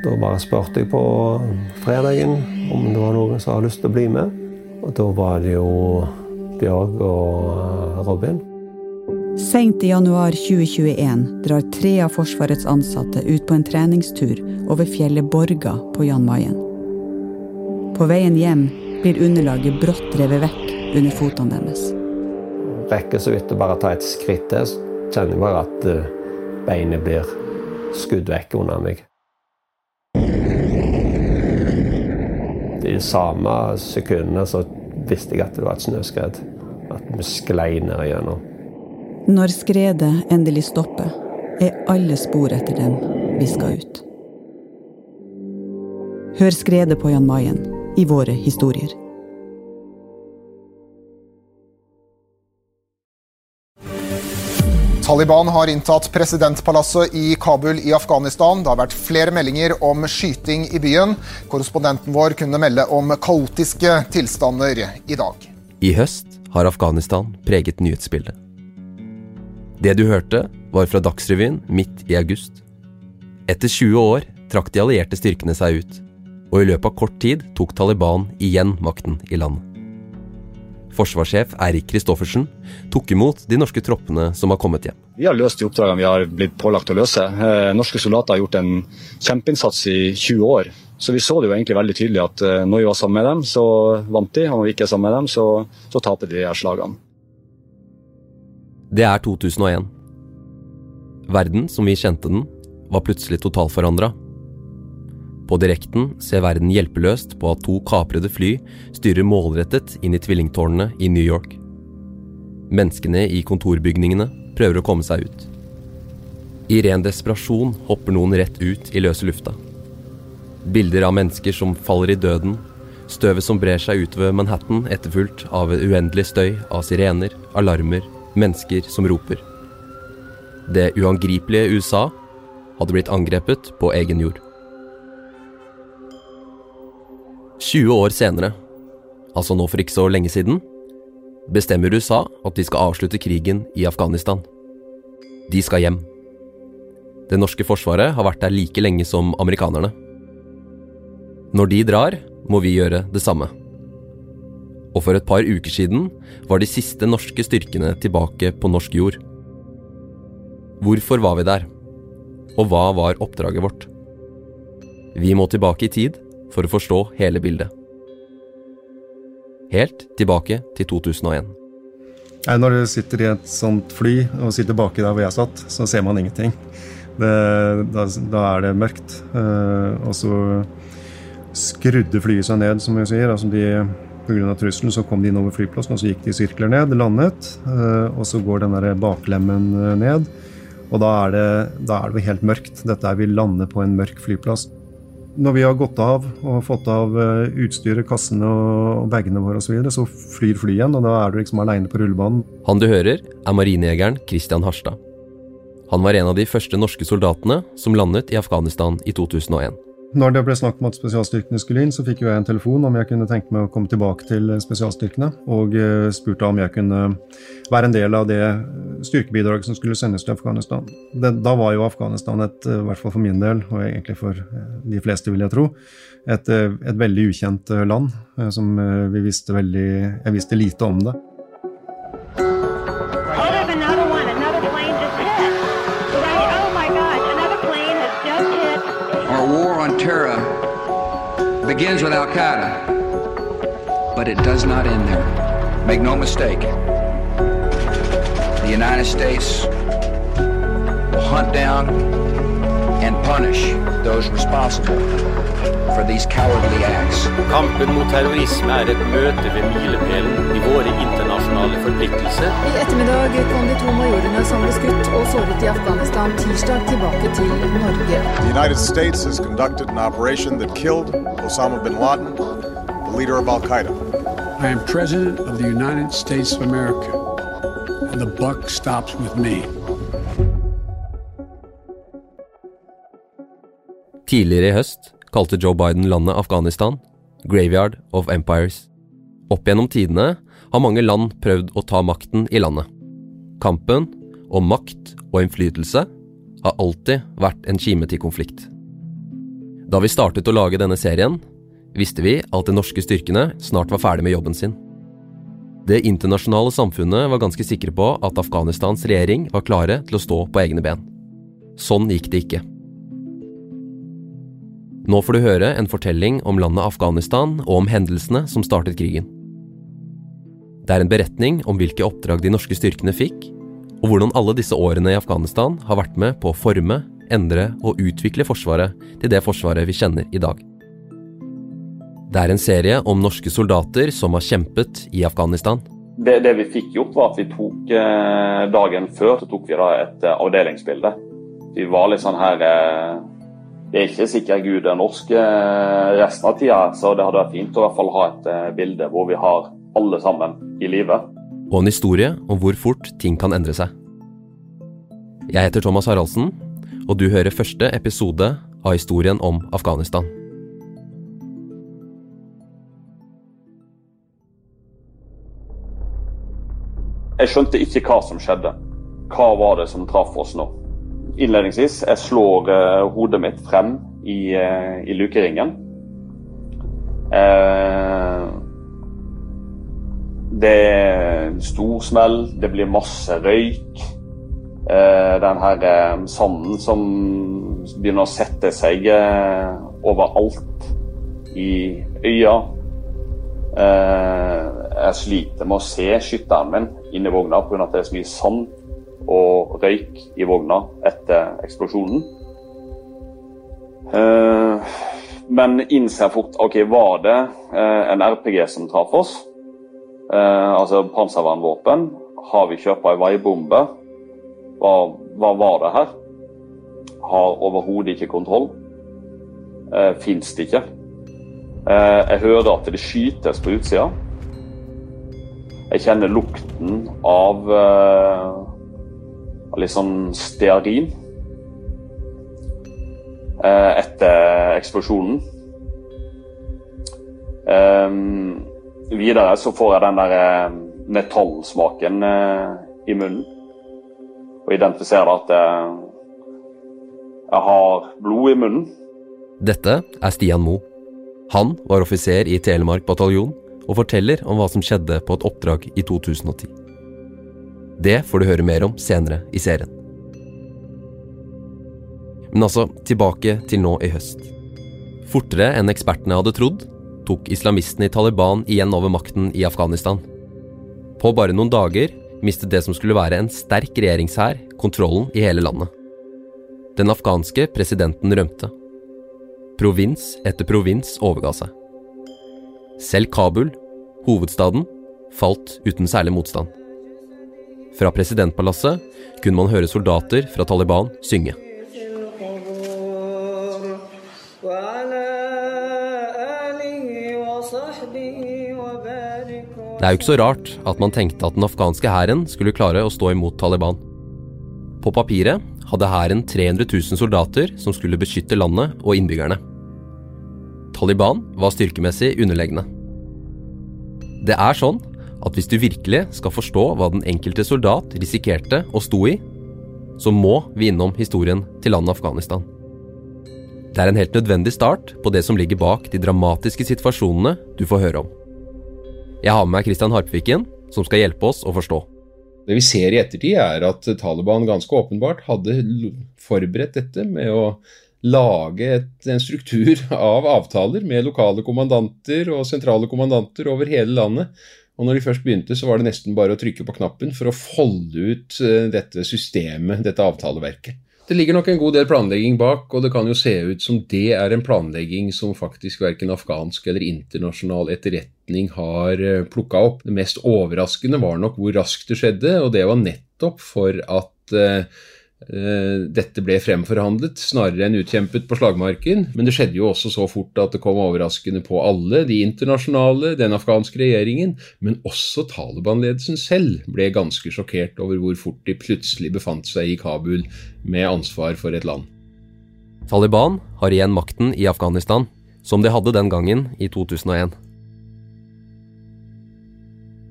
Da bare spurte jeg på fredagen om det var noen som hadde lyst til å bli med. Og da var det jo Bjørg og Robin. Seint i januar 2021 drar tre av Forsvarets ansatte ut på en treningstur over fjellet Borga på Jan Mayen. På veien hjem blir underlaget brått revet vekk under fotene deres. Rekker så vidt å bare ta et skritt til, så kjenner jeg bare at eh, beinet blir skudd vekk under meg. I samme sekundene så visste jeg at det var et snøskred. At vi sklei ned igjennom. Når skredet endelig stopper, er alle spor etter dem viska ut. Hør skredet på Jan Mayen i våre historier. Taliban har inntatt presidentpalasset i Kabul i Afghanistan. Det har vært flere meldinger om skyting i byen. Korrespondenten vår kunne melde om kaotiske tilstander i dag. I høst har Afghanistan preget nyhetsbildet. Det du hørte, var fra Dagsrevyen midt i august. Etter 20 år trakk de allierte styrkene seg ut, og i løpet av kort tid tok Taliban igjen makten i landet. Forsvarssjef Eirik Kristoffersen tok imot de norske troppene som har kommet hjem. Vi har løst de oppdragene vi har blitt pålagt å løse. Eh, norske soldater har gjort en kjempeinnsats i 20 år. Så vi så det jo egentlig veldig tydelig at eh, når vi var sammen med dem, så vant de. Og når vi ikke er sammen med dem, så, så taper de her slagene. Det er 2001. Verden som vi kjente den, var plutselig totalforandra. På direkten ser verden hjelpeløst på at to kaprede fly styrer målrettet inn i tvillingtårnene i New York. Menneskene i kontorbygningene prøver å komme seg ut. I ren desperasjon hopper noen rett ut i løse lufta. Bilder av mennesker som faller i døden, støvet som brer seg utover Manhattan etterfulgt av uendelig støy av sirener, alarmer, mennesker som roper. Det uangripelige USA hadde blitt angrepet på egen jord. 20 år senere, altså nå for ikke så lenge siden, bestemmer USA at de skal avslutte krigen i Afghanistan. De skal hjem. Det norske forsvaret har vært der like lenge som amerikanerne. Når de drar, må vi gjøre det samme. Og for et par uker siden var de siste norske styrkene tilbake på norsk jord. Hvorfor var vi der? Og hva var oppdraget vårt? Vi må tilbake i tid for å forstå hele bildet. Helt tilbake til 2001. Når du sitter i et sånt fly og sitter baki der hvor jeg satt, så ser man ingenting. Det, da, da, er det mørkt. Uh, og så skrudde flyet seg ned, som vi sier. altså de Pga. trusselen så kom de inn over flyplassen, og så gikk de sirkler ned, landet. Uh, og så går den baklemmen eh, ned. Og da er, det, da er det helt mørkt. Dette er vi lander på en mørk flyplass. Når vi har gått av og fått av eh, utstyret, kassene og bagene våre osv., så, videre, så flyr flyet igjen, og da er du liksom aleine på rullebanen. Han du hører, er marinejegeren Christian Harstad. Han var en av de første norske soldatene som landet i Afghanistan i 2001. Når det ble snakk om at spesialstyrkene skulle inn, så fikk jeg en telefon om jeg kunne tenke meg å komme tilbake til spesialstyrkene, og eh, spurte om jeg kunne være en del av det styrkebidraget som skulle sendes til Afghanistan. Det, da var jo Afghanistan, et, eh, i hvert fall for min del, og egentlig for eh, de fleste, vil jeg tro, et, et veldig ukjent land, som vi visste veldig Jeg visste lite om det. Begins with Al Qaeda, but it does not end there. Make no mistake. The United States will hunt down and punish those responsible for these cowardly acts. Kampen mot terrorisme er et møte ved milepælen i våre internasjonale forpliktelser. I ettermiddag kom de to majorene som ble skutt og såret i Afghanistan tirsdag tilbake til Norge. The United States has conducted an operation that killed Osama bin Laden, the leader of Al Qaeda. I am President of the United States of America, and the buck stops with me. Tidligere i høst kalte Joe Biden landet Afghanistan 'Graveyard of Empires'. Opp gjennom tidene har mange land prøvd å ta makten i landet. Kampen om makt og innflytelse har alltid vært en kime til konflikt. Da vi startet å lage denne serien, visste vi at de norske styrkene snart var ferdig med jobben sin. Det internasjonale samfunnet var ganske sikre på at Afghanistans regjering var klare til å stå på egne ben. Sånn gikk det ikke. Nå får du høre en fortelling om landet Afghanistan og om hendelsene som startet krigen. Det er en beretning om hvilke oppdrag de norske styrkene fikk, og hvordan alle disse årene i Afghanistan har vært med på å forme, endre og utvikle Forsvaret til det Forsvaret vi kjenner i dag. Det er en serie om norske soldater som har kjempet i Afghanistan. Det, det vi fikk gjort, var at vi tok eh, dagen før så tok vi da et eh, avdelingsbilde. Vi var litt sånn her eh, Det er ikke sikkert Gud er norsk eh, resten av tida, så det hadde vært fint å i hvert fall ha et eh, bilde hvor vi har alle sammen i live. Og en historie om hvor fort ting kan endre seg. Jeg heter Thomas Haraldsen, og du hører første episode av historien om Afghanistan. Jeg skjønte ikke hva som skjedde. Hva var det som traff oss nå? Innledningsvis, jeg slår uh, hodet mitt frem i, uh, i lukeringen. Uh, det er en stor smell, det blir masse røyk. den her sanden som begynner å sette seg overalt i øya. jeg sliter med å se skytteren min inni vogna pga. at det er så mye sand og røyk i vogna etter eksplosjonen. Uh, men innser fort ok, var det uh, en RPG som traff oss. Uh, altså panservernvåpen. Har vi kjøpt ei veibombe? Hva, hva, var det her? Har overhodet ikke kontroll. Fins det ikke. jeg hører at det skytes på utsida. Jeg kjenner lukten av, uh, litt sånn stearin uh, etter eksplosjonen. Um, videre så får jeg den der uh, metallsmaken i munnen. Og identifiserer at jeg har blod i munnen. Dette er Stian Moe. Han var offiser i Telemark bataljon og forteller om hva som skjedde på et oppdrag i 2010. Det får du høre mer om senere i serien. Men altså, tilbake til nå i høst. Fortere enn ekspertene hadde trodd, tok islamistene i Taliban igjen over makten i Afghanistan. På bare noen dager mistet det som skulle være en sterk regjeringshær, kontrollen i hele landet. Den afghanske presidenten rømte. Provins etter provins overga seg. Selv Kabul, hovedstaden, falt uten særlig motstand. Fra presidentpalasset kunne man høre soldater fra Taliban synge. Det er jo ikke så rart at man tenkte at den afghanske hæren skulle klare å stå imot Taliban. På papiret hadde hæren 300 000 soldater som skulle beskytte landet og innbyggerne. Taliban var styrkemessig underlegne. Det er sånn at hvis du virkelig skal forstå hva den enkelte soldat risikerte og sto i, så må vi innom historien til landet Afghanistan. Det er en helt nødvendig start på det som ligger bak de dramatiske situasjonene du får høre om. Jeg har med meg Christian Harpviken, som skal hjelpe oss å forstå. Det vi ser i ettertid, er at Taliban ganske åpenbart hadde forberedt dette med å lage et, en struktur av avtaler med lokale kommandanter og sentrale kommandanter over hele landet. Og når de først begynte, så var det nesten bare å trykke på knappen for å folde ut eh, dette systemet, dette avtaleverket. Det ligger nok en god del planlegging bak, og det kan jo se ut som det er en planlegging som faktisk verken afghansk eller internasjonal etterretning har eh, plukka opp. Det mest overraskende var nok hvor raskt det skjedde, og det var nettopp for at eh, dette ble fremforhandlet snarere enn utkjempet på slagmarken, men det skjedde jo også så fort at det kom overraskende på alle, de internasjonale, den afghanske regjeringen, men også Taliban-ledelsen selv ble ganske sjokkert over hvor fort de plutselig befant seg i Kabul med ansvar for et land. Taliban har igjen makten i Afghanistan, som de hadde den gangen i 2001.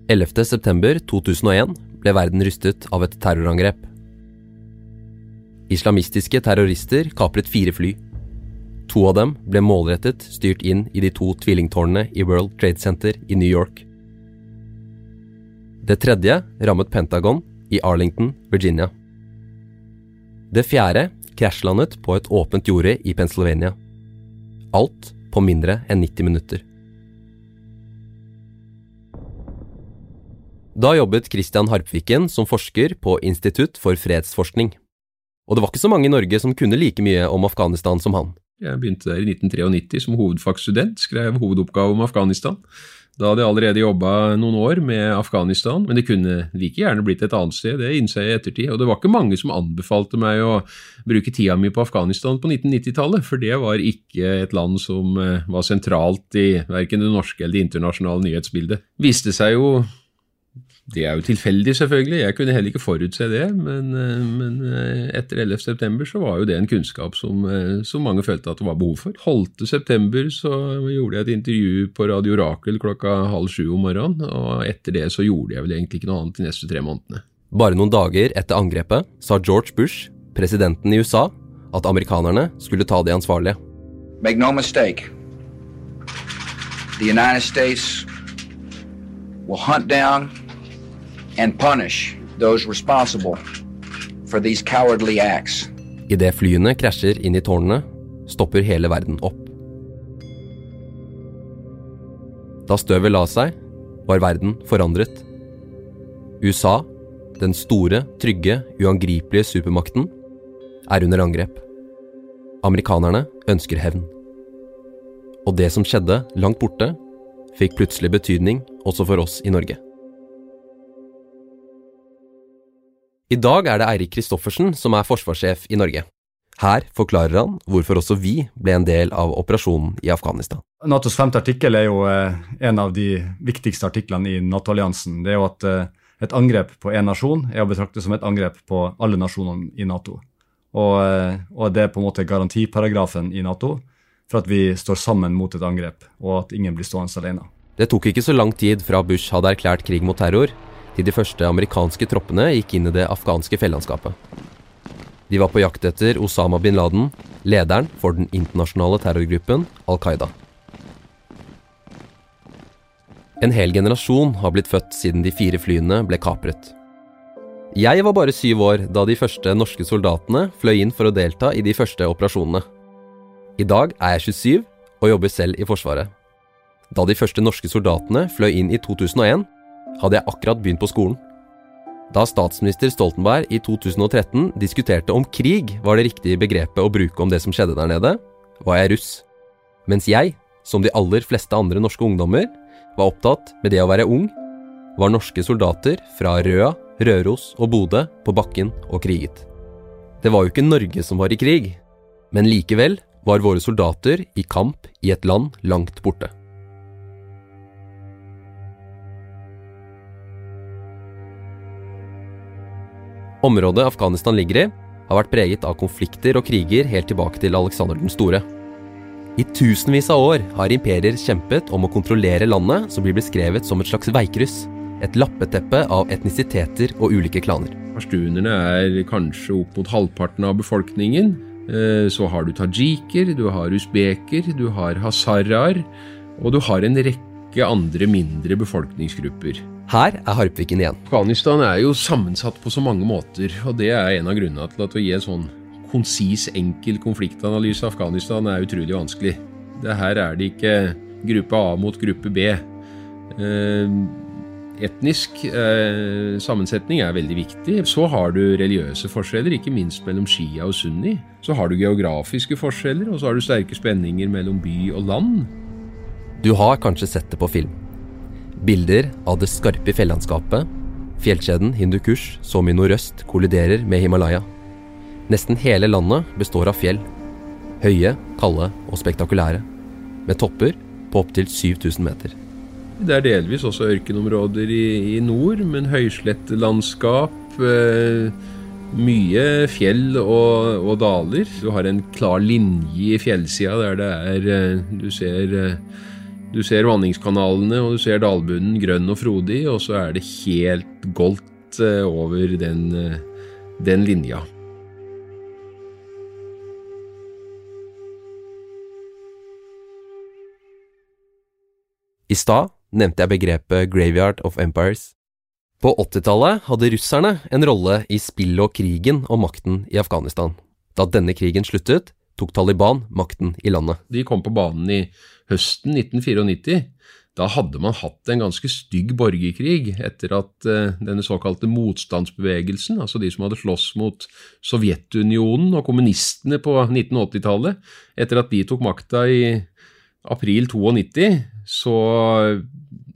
11.9.2001 ble verden rystet av et terrorangrep. Islamistiske terrorister kapret fire fly. To av dem ble målrettet styrt inn i de to tvillingtårnene i World Trade Center i New York. Det tredje rammet Pentagon i Arlington, Virginia. Det fjerde krasjlandet på et åpent jorde i Pennsylvania. Alt på mindre enn 90 minutter. Da jobbet Christian Harpviken som forsker på Institutt for fredsforskning. Og det var ikke så mange i Norge som kunne like mye om Afghanistan som han. Jeg begynte der i 1993 som hovedfagsstudent, skrev hovedoppgave om Afghanistan. Da hadde jeg allerede jobba noen år med Afghanistan, men det kunne like gjerne blitt et annet sted, det innser jeg i ettertid. Og det var ikke mange som anbefalte meg å bruke tida mi på Afghanistan på 1990-tallet, for det var ikke et land som eh, var sentralt i verken det norske eller det internasjonale nyhetsbildet. Viste seg jo det er jo tilfeldig, selvfølgelig. Jeg kunne heller ikke forutse det. Men, eh, men eh, etter 11.9 så var jo det en kunnskap som, eh, som, mange følte at det var behov for. 12.9 så gjorde jeg et intervju på Radio Rakel klokka halv sju om morgenen. Og etter det så gjorde jeg vel egentlig ikke noe annet de neste tre månedene. Bare noen dager etter angrepet sa George Bush, presidenten i USA, at amerikanerne skulle ta de ansvarlige. Make no mistake. The United States will hunt down and punish those responsible for these cowardly acts. Idet flyene krasjer inn i tårnene, stopper hele verden opp. Da støvet la seg, var verden forandret. USA, den store, trygge, uangripelige supermakten, er under angrep. Amerikanerne ønsker hevn. Og det som skjedde langt borte, fikk plutselig betydning også for oss i Norge. I dag er det Eirik Kristoffersen som er forsvarssjef i Norge. Her forklarer han hvorfor også vi ble en del av operasjonen i Afghanistan. Natos femte artikkel er jo eh, en av de viktigste artiklene i Nato-alliansen. Det er jo at eh, et angrep på én nasjon er å betrakte som et angrep på alle nasjonene i Nato. Og, eh, og det er på en måte garantiparagrafen i Nato for at vi står sammen mot et angrep, og at ingen blir stående alene. Det tok ikke så lang tid fra Bush hadde erklært krig mot terror, til de første amerikanske troppene gikk inn i det afghanske fjellandskapet. De var på jakt etter Osama bin Laden, lederen for den internasjonale terrorgruppen Al Qaida. En hel generasjon har blitt født siden de fire flyene ble kapret. Jeg var bare syv år da de første norske soldatene fløy inn for å delta i de første operasjonene. I dag er jeg 27 og jobber selv i Forsvaret. Da de første norske soldatene fløy inn i 2001, hadde jeg akkurat begynt på skolen. Da statsminister Stoltenberg i 2013 diskuterte om krig var det riktige begrepet å bruke om det som skjedde der nede, var jeg russ. Mens jeg, som de aller fleste andre norske ungdommer, var opptatt med det å være ung, var norske soldater fra Røa, Røros og Bodø på bakken og kriget. Det var jo ikke Norge som var i krig, men likevel var våre soldater i kamp i et land langt borte. Området Afghanistan ligger i, har vært preget av konflikter og kriger helt tilbake til Alexander den store. I tusenvis av år har imperier kjempet om å kontrollere landet, som blir beskrevet som et slags veikryss. Et lappeteppe av etnisiteter og ulike klaner. Pashtunerne er kanskje opp mot halvparten av befolkningen. Eh, så har du tajiker, du har usbeker, du har hazaraer, og du har en rekke andre mindre befolkningsgrupper. Her er Harpviken igjen. Afghanistan er jo sammensatt på så mange måter, og det er en av grunnene til at å gi en sånn konsis, enkel konfliktanalyse av Afghanistan er utrolig vanskelig. Det her er det ikke gruppe A mot gruppe B. Eh, etnisk eh, sammensetning er veldig viktig. Så har du religiøse forskjeller, ikke minst mellom Shia og Sunni. Så har du geografiske forskjeller, og så har du sterke spenninger mellom by og land. Du har kanskje sett det på film. Bilder av det skarpe fjellandskapet. Fjellkjeden Hindukush som i nordøst kolliderer med Himalaya. Nesten hele landet består av fjell. Høye, kalde og spektakulære. Med topper på opptil 7000 meter. Det er delvis også ørkenområder i, i nord, men høyslettlandskap. Eh, mye fjell og, og, daler. Du har en klar linje i fjellsida der det er eh, Du ser eh, du ser vanningskanalene, og du ser dalbunnen grønn og frodig, og så er det helt goldt eh, over den, eh, den linja. I stad nevnte jeg begrepet Graveyard of Empires. På 80-tallet hadde russerne en rolle i spillet og krigen om makten i Afghanistan. Da denne krigen sluttet, tok Taliban makten i landet. De kom på banen i høsten 1994. Da hadde man hatt en ganske stygg borgerkrig etter at uh, denne såkalte motstandsbevegelsen, altså de som hadde slåss mot Sovjetunionen og kommunistene på 1980-tallet, etter at de tok makta i april 92, så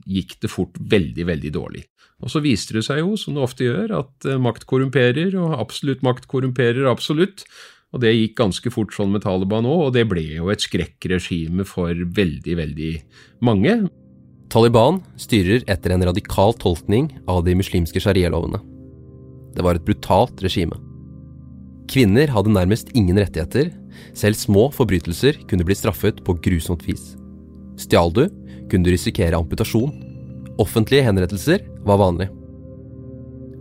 gikk det fort veldig, veldig dårlig. Og så viste det seg jo, som det ofte gjør, at uh, makt korrumperer, og absolutt makt korrumperer absolutt. Og det gikk ganske fort sånn med Taliban òg, og det ble jo et skrekkregime for veldig, veldig mange. Taliban styrer etter en radikal tolkning av de muslimske sharialovene. Det var et brutalt regime. Kvinner hadde nærmest ingen rettigheter, selv små forbrytelser kunne bli straffet på grusomt vis. Stjal du, kunne du risikere amputasjon. Offentlige henrettelser var vanlig.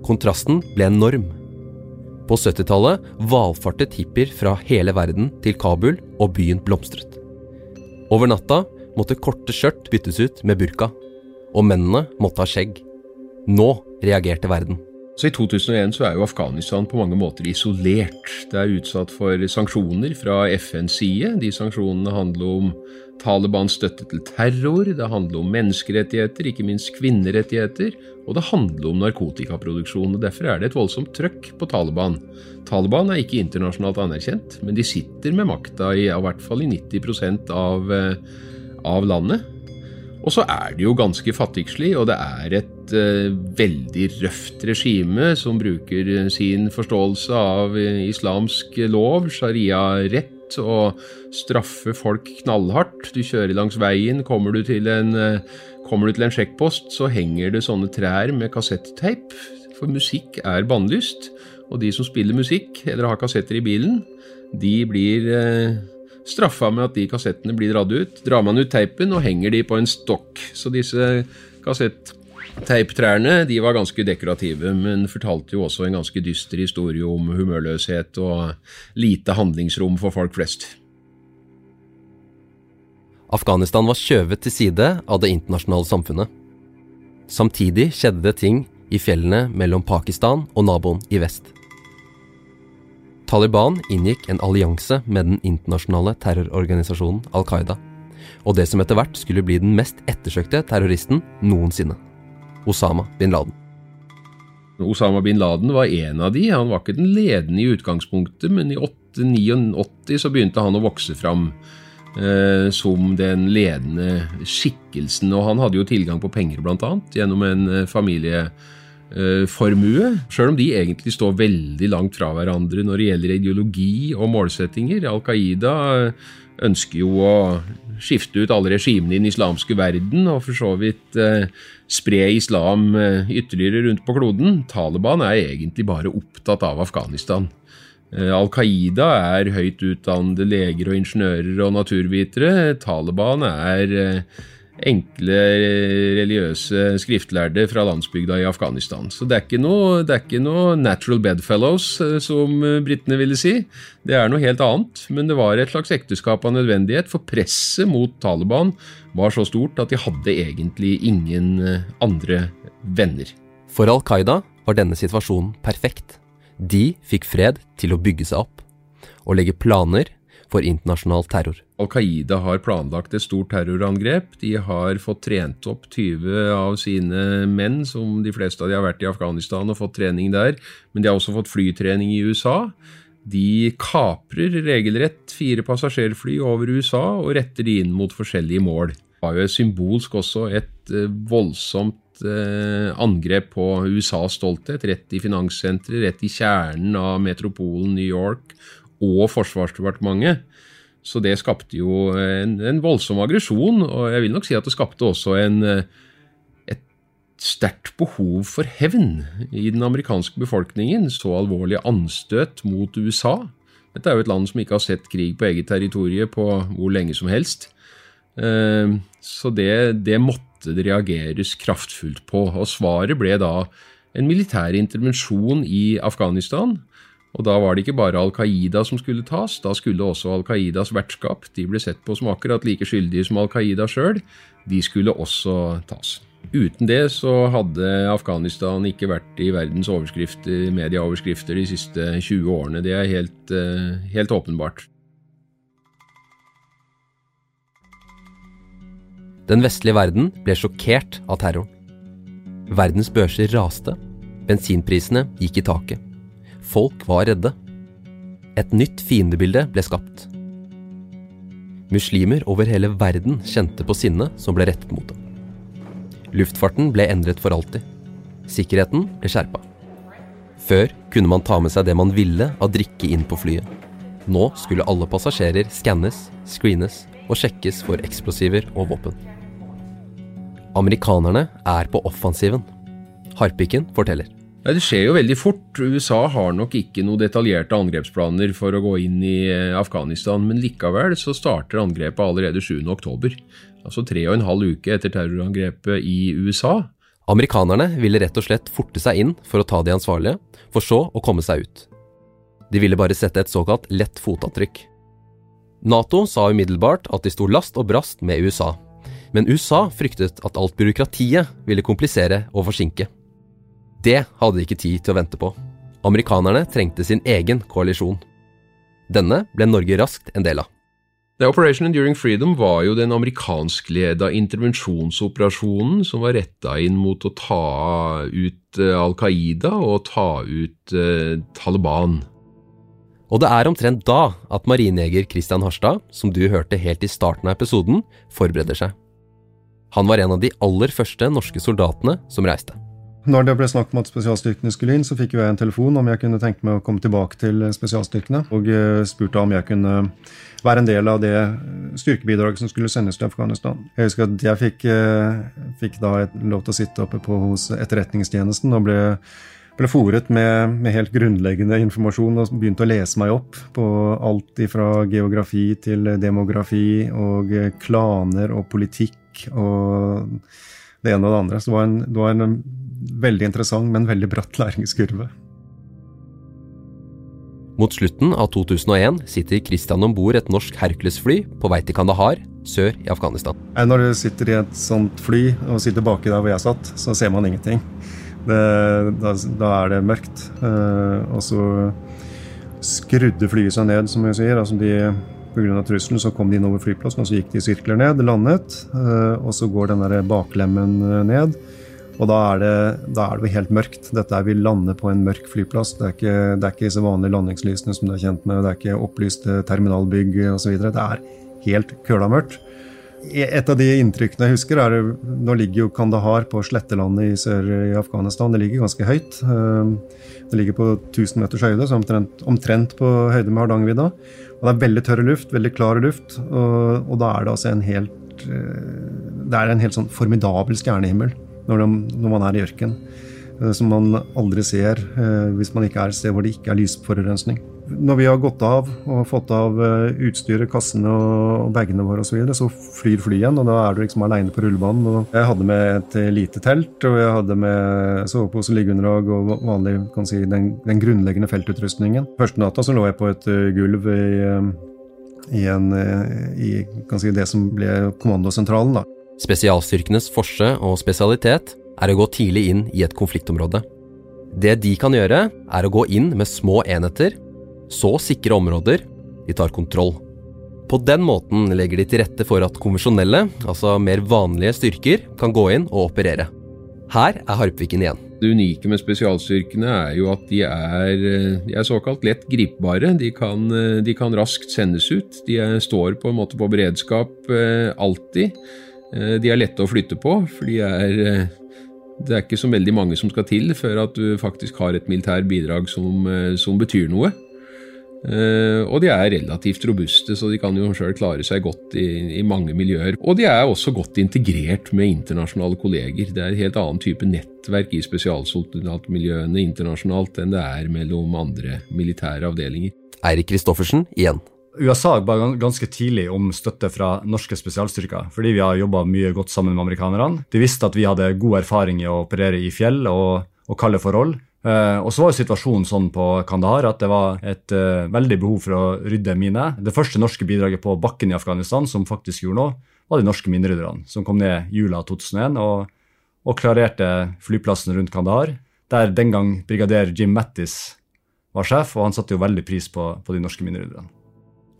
Kontrasten ble enorm. På 70-tallet valfartet hippier fra hele verden til Kabul, og byen blomstret. Over natta måtte korte skjørt byttes ut med burka, og mennene måtte ha skjegg. Nå reagerte verden. Så I 2001 så er jo Afghanistan på mange måter isolert. Det er utsatt for sanksjoner fra FNs side. De sanksjonene handler om Talibans støtte til terror, det handler om menneskerettigheter, ikke minst kvinnerettigheter, og det handler om narkotikaproduksjon. og Derfor er det et voldsomt trøkk på Taliban. Taliban er ikke internasjonalt anerkjent, men de sitter med makta i, i hvert fall i 90% av, eh, av landet. Og så er det jo ganske fattigslig, og det er et eh, veldig røft regime som bruker sin forståelse av islamsk lov, sharia-rett, og straffer folk knallhardt. Du kjører langs veien, kommer du til en, uh, kommer du til en sjekkpost, så henger det sånne trær med kassetteip, for musikk er bannlyst. Og de som spiller musikk, eller har kassetter i bilen, de blir uh, straffa med at de kassettene blir dratt ut. Drar man ut teipen og henger de på en stokk. Så disse kassetteiptrærne de var ganske dekorative, men fortalte jo også en ganske dyster historie om humørløshet og lite handlingsrom for folk flest. Afghanistan var skjøvet til side av det internasjonale samfunnet. Samtidig skjedde det ting i fjellene mellom Pakistan og naboen i vest. Taliban inngikk en allianse med den internasjonale terrororganisasjonen Al Qaida, og det som etter hvert skulle bli den mest ettersøkte terroristen noensinne Osama bin Laden. Osama bin Laden var en av de. Han var ikke den ledende i utgangspunktet, men i 1989 så begynte han å vokse fram eh, som den ledende skikkelsen. Og han hadde jo tilgang på penger, bl.a. gjennom en eh, familie formue, sjøl om de egentlig står veldig langt fra hverandre når det gjelder ideologi og målsettinger. Al Qaida eh, ønsker jo å skifte ut alle regimene i den islamske verden og for så vidt eh, spre islam ytterligere rundt på kloden. Taliban er egentlig bare opptatt av Afghanistan. Al Qaida er høyt utdannede leger og ingeniører og naturvitere. Taliban er enkle religiøse skriftlærde fra landsbygda i Afghanistan. Så det er ikke noe, er ikke noe natural bedfellows, eh, som eh, britene ville si. Det er noe helt annet, men det var et slags ekteskap av nødvendighet, for presset mot Taliban var så stort at de hadde egentlig ingen eh, andre venner. For Al Qaida var denne situasjonen perfekt. De fikk fred til å bygge seg opp og legge planer for internasjonal terror. Al Qaida har planlagt et stort terrorangrep. De har fått trent opp 20 av sine menn, som de fleste av de har vært i Afghanistan og fått trening der. Men de har også fått flytrening i USA. De kaprer regelrett fire passasjerfly over USA og retter de inn mot forskjellige mål. Det var jo symbolsk også et eh, voldsomt eh, angrep på USAs stolthet, rett i finanssenteret, rett i kjernen av metropolen New York og Forsvarsdepartementet. Så det skapte jo en, en, voldsom aggresjon, og jeg vil nok si at det skapte også en, et sterkt behov for hevn i den amerikanske befolkningen. Så alvorlig anstøt mot USA. Dette er jo et land som ikke har sett krig på eget territorium på hvor lenge som helst. Eh, så det, det måtte det reageres kraftfullt på. Og svaret ble da en militær intervensjon i Afghanistan Og da var det ikke bare Al Qaida som skulle tas, da skulle også Al Qaidas vertskap, de ble sett på som akkurat like skyldige som Al Qaida sjøl, de skulle også tas. Uten det så hadde Afghanistan ikke vært i verdens overskrifter, medieoverskrifter de siste 20 årene. Det er helt, eh, helt åpenbart. Den vestlige verden ble sjokkert av terroren. Verdens børser raste. Bensinprisene gikk i taket. Folk var redde. Et nytt fiendebilde ble skapt. Muslimer over hele verden kjente på sinnet som ble rettet mot dem. Luftfarten ble endret for alltid. Sikkerheten ble skjerpa. Før kunne man ta med seg det man ville av drikke inn på flyet. Nå skulle alle passasjerer skannes, screenes og sjekkes for eksplosiver og våpen. Amerikanerne er på offensiven. Harpiken forteller. Det skjer jo veldig fort. USA har nok ikke noen detaljerte angrepsplaner for å gå inn i eh, Afghanistan, men likevel så starter angrepet allerede 7.10. Altså tre og en halv uke etter terrorangrepet i USA. Amerikanerne ville rett og slett forte seg inn for å ta de ansvarlige, for så å komme seg ut. De ville bare sette et såkalt lett fotavtrykk. Nato sa umiddelbart at de sto last og brast med USA, men USA fryktet at alt byråkratiet ville komplisere og forsinke. Det hadde de ikke tid til å vente på. Amerikanerne trengte sin egen koalisjon. Denne ble Norge raskt en del av. The Operation Enduring Freedom var jo den amerikanskleda intervensjonsoperasjonen som var retta inn mot å ta ut eh, Al Qaida og ta ut eh, Taliban. Og det er omtrent da at marinejeger Christian Harstad, som du hørte helt i starten av episoden, forbereder seg. Han var en av de aller første norske soldatene som reiste. Når det ble snakk om at spesialstyrkene skulle inn, så fikk jeg en telefon om jeg kunne tenke meg å komme tilbake til spesialstyrkene, og eh, spurte om jeg kunne være en del av det styrkebidraget som skulle sendes til Afghanistan. Jeg husker at jeg fikk, eh, fikk da lov til å sitte oppe på hos Etterretningstjenesten og ble, ble fòret med, med, helt grunnleggende informasjon og begynte å lese meg opp på alt fra geografi til demografi og klaner og politikk og det ene og det andre. Så det var en, det var en veldig interessant, men veldig bratt læringskurve. Mot slutten av 2001 sitter Christian om bord et norsk Hercules-fly på vei til Kandahar, sør i Afghanistan. Når du sitter i et sånt fly og sitter baki der hvor jeg satt, så ser man ingenting. Det, da, da, er det mørkt. Uh, og så skrudde flyet seg ned, som vi sier. altså de Pga. trusselen så kom de inn over flyplassen, og så gikk de sirkler ned, landet. Uh, og så går den der baklemmen eh, ned. Og da er, det, da er det helt mørkt. Dette er Vi lander på en mørk flyplass. Det er ikke, det er ikke disse vanlige landingslysene som du er kjent med. Det er ikke opplyste terminalbygg osv. Det er helt køla mørkt. Et av de inntrykkene jeg husker, er Nå ligger jo Kandahar på slettelandet i sør i Afghanistan. Det ligger ganske høyt. Ehm, det ligger på 1000 meters høyde, så omtrent, omtrent på høyde med Hardangervidda. Og det er veldig tørr luft, veldig klar luft. Og, og da er det altså en helt eh, Det er en helt sånn formidabel stjernehimmel når, de, når man er i ørken. Eh, som man aldri ser eh, hvis man ikke er et sted hvor det ikke er lysforurensning. Når vi har gått av og fått av eh, utstyret, kassene og bagene våre osv., så, videre, så flyr flyet igjen, og da er du liksom aleine på rullebanen. Og jeg hadde med et lite telt, og jeg hadde med sovepose, liggeunderlag og vanlig, kan si, den, den grunnleggende feltutrustningen. Første natta så lå jeg på et gulv i, i, en, i si, det som ble kommandosentralen. da. Spesialstyrkenes forse og spesialitet er å gå tidlig inn i et konfliktområde. Det de kan gjøre, er å gå inn med små enheter, så sikre områder de tar kontroll. På den måten legger de til rette for at konvensjonelle, altså mer vanlige styrker, kan gå inn og operere. Her er Harpviken igjen. Det unike med spesialstyrkene er jo at de er, de er såkalt lett gripbare. De kan, de kan, raskt sendes ut. De står på en måte på beredskap eh, alltid. Eh, de er lette å flytte på, for de er, eh, det er ikke så veldig mange som skal til før at du faktisk har et militær bidrag som, eh, som betyr noe. Og de er relativt robuste, så de kan jo sjøl klare seg godt i, i, mange miljøer. Og de er også godt integrert med internasjonale kolleger. Det er en helt annen type nettverk i spesialsoldatmiljøene internasjonalt enn det er mellom andre militære avdelinger. Eirik Kristoffersen igjen. USA ba ganske tidlig om støtte fra norske spesialstyrker, fordi vi har jobba mye godt sammen med amerikanerne. De visste at vi hadde god erfaring i å operere i fjell og, og kalde forhold. Uh, og så var jo situasjonen sånn på Kandahar at det var et uh, veldig behov for å rydde miner. Det første norske bidraget på bakken i Afghanistan som faktisk gjorde noe, var de norske minerydderne, som kom ned jula 2001 og, og, klarerte flyplassen rundt Kandahar, der den gang brigader Jim Mattis var sjef, og han satte jo veldig pris på, på de norske minerydderne.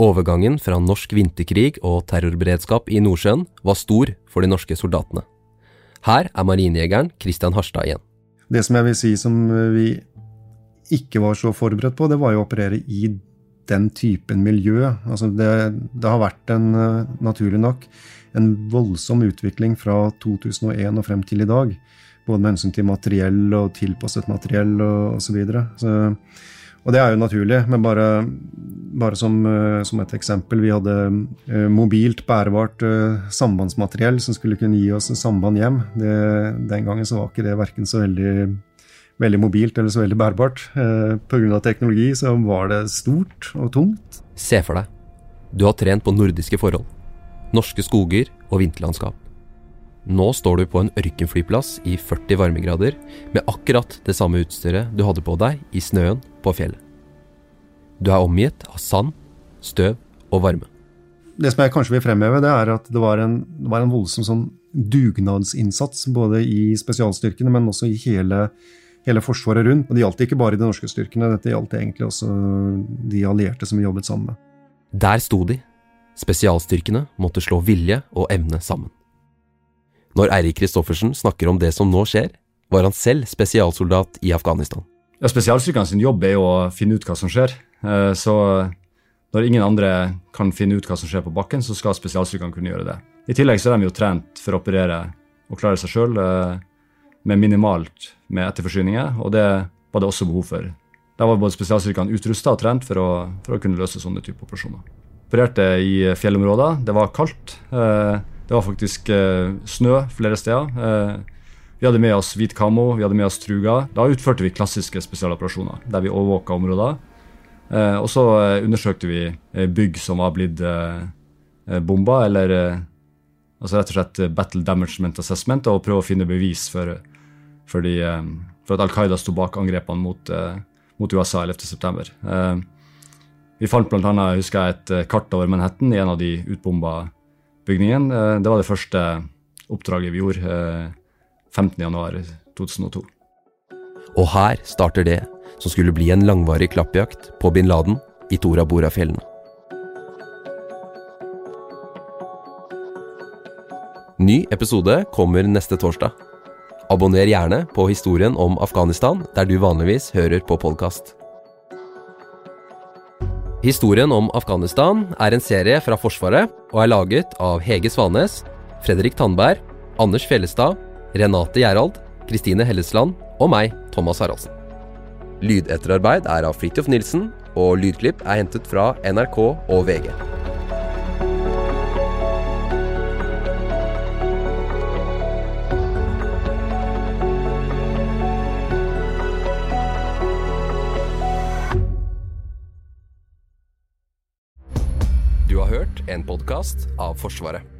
Overgangen fra norsk vinterkrig og terrorberedskap i Nordsjøen var stor for de norske soldatene. Her er marinejegeren Christian Harstad igjen. Det som jeg vil si som vi ikke var så forberedt på, det var jo å operere i den typen miljø. Altså det, det har vært en, eh, naturlig nok, en voldsom utvikling fra 2001 og frem til i dag. Både med hensyn til materiell og tilpasset materiell og osv. Og det er jo naturlig, men bare, bare som, eh, som, et eksempel. Vi hadde uh, mobilt bærbart uh, sambandsmateriell som skulle kunne gi oss samband hjem. Det, den gangen så var ikke det verken så veldig, veldig mobilt eller så veldig bærbart. Pga. teknologi så var det stort og tungt. Se for deg, du har trent på nordiske forhold. Norske skoger og vinterlandskap. Nå står du på en ørkenflyplass i 40 varmegrader med akkurat det samme utstyret du hadde på deg i snøen på fjellet. Du er omgitt av sand, støv og varme. Det som jeg kanskje vil fremheve, det er at det var en, det var en voldsom sånn dugnadsinnsats både i spesialstyrkene, men også i hele, hele Forsvaret rundt. Og Det gjaldt ikke bare de norske styrkene, dette gjaldt egentlig også de allierte som vi jobbet sammen med. Der sto de. Spesialstyrkene måtte slå vilje og evne sammen. Når Eirik Kristoffersen snakker om det som nå skjer, var han selv spesialsoldat i Afghanistan. Ja, Spesialstyrkene sin jobb er jo å finne ut hva som skjer. Eh, så når ingen andre kan finne ut hva som skjer på bakken, så skal spesialstyrkene kunne gjøre det. I tillegg så er de jo trent for å operere og klare seg sjøl eh, med minimalt med etterforsyninger, og det var det også behov for. Da var både spesialstyrkene utrusta og trent for å, for å, kunne løse sånne typer operasjoner. Opererte i fjellområder. Det var kaldt. Eh, det var faktisk eh, snø flere steder. Eh, vi hadde med oss hvit kamo, vi hadde med oss truga. Da utførte vi klassiske spesialoperasjoner, der vi overvåka områder. Eh, og så eh, undersøkte vi eh, bygg som var blitt eh, bomba, eller altså rett og slett Battle Damagement Assessment, og prøve å finne bevis for, for, de, for at Al Qaida sto bak angrepene mot, mot USA 11.9. Vi fant bl.a. husker et kart over Manhattan i en av de utbomba bygningen. Eh, det var det første oppdraget vi gjorde 15.1.2002. Eh, Og her starter det som skulle bli en langvarig klappjakt på bin Laden i Tora Bora-fjellene. Ny episode kommer neste torsdag. Abonner gjerne på historien om Afghanistan der du vanligvis hører på podkast. Historien om Afghanistan er en serie fra Forsvaret og er laget av Hege Svanes, Fredrik Tandberg, Anders Fjellestad, Renate Gjærald, Kristine Hellesland og meg, Thomas Haraldsen. Lydetterarbeid er av Fridtjof Nilsen, og lydklipp er hentet fra NRK og VG. En podkast av Forsvaret.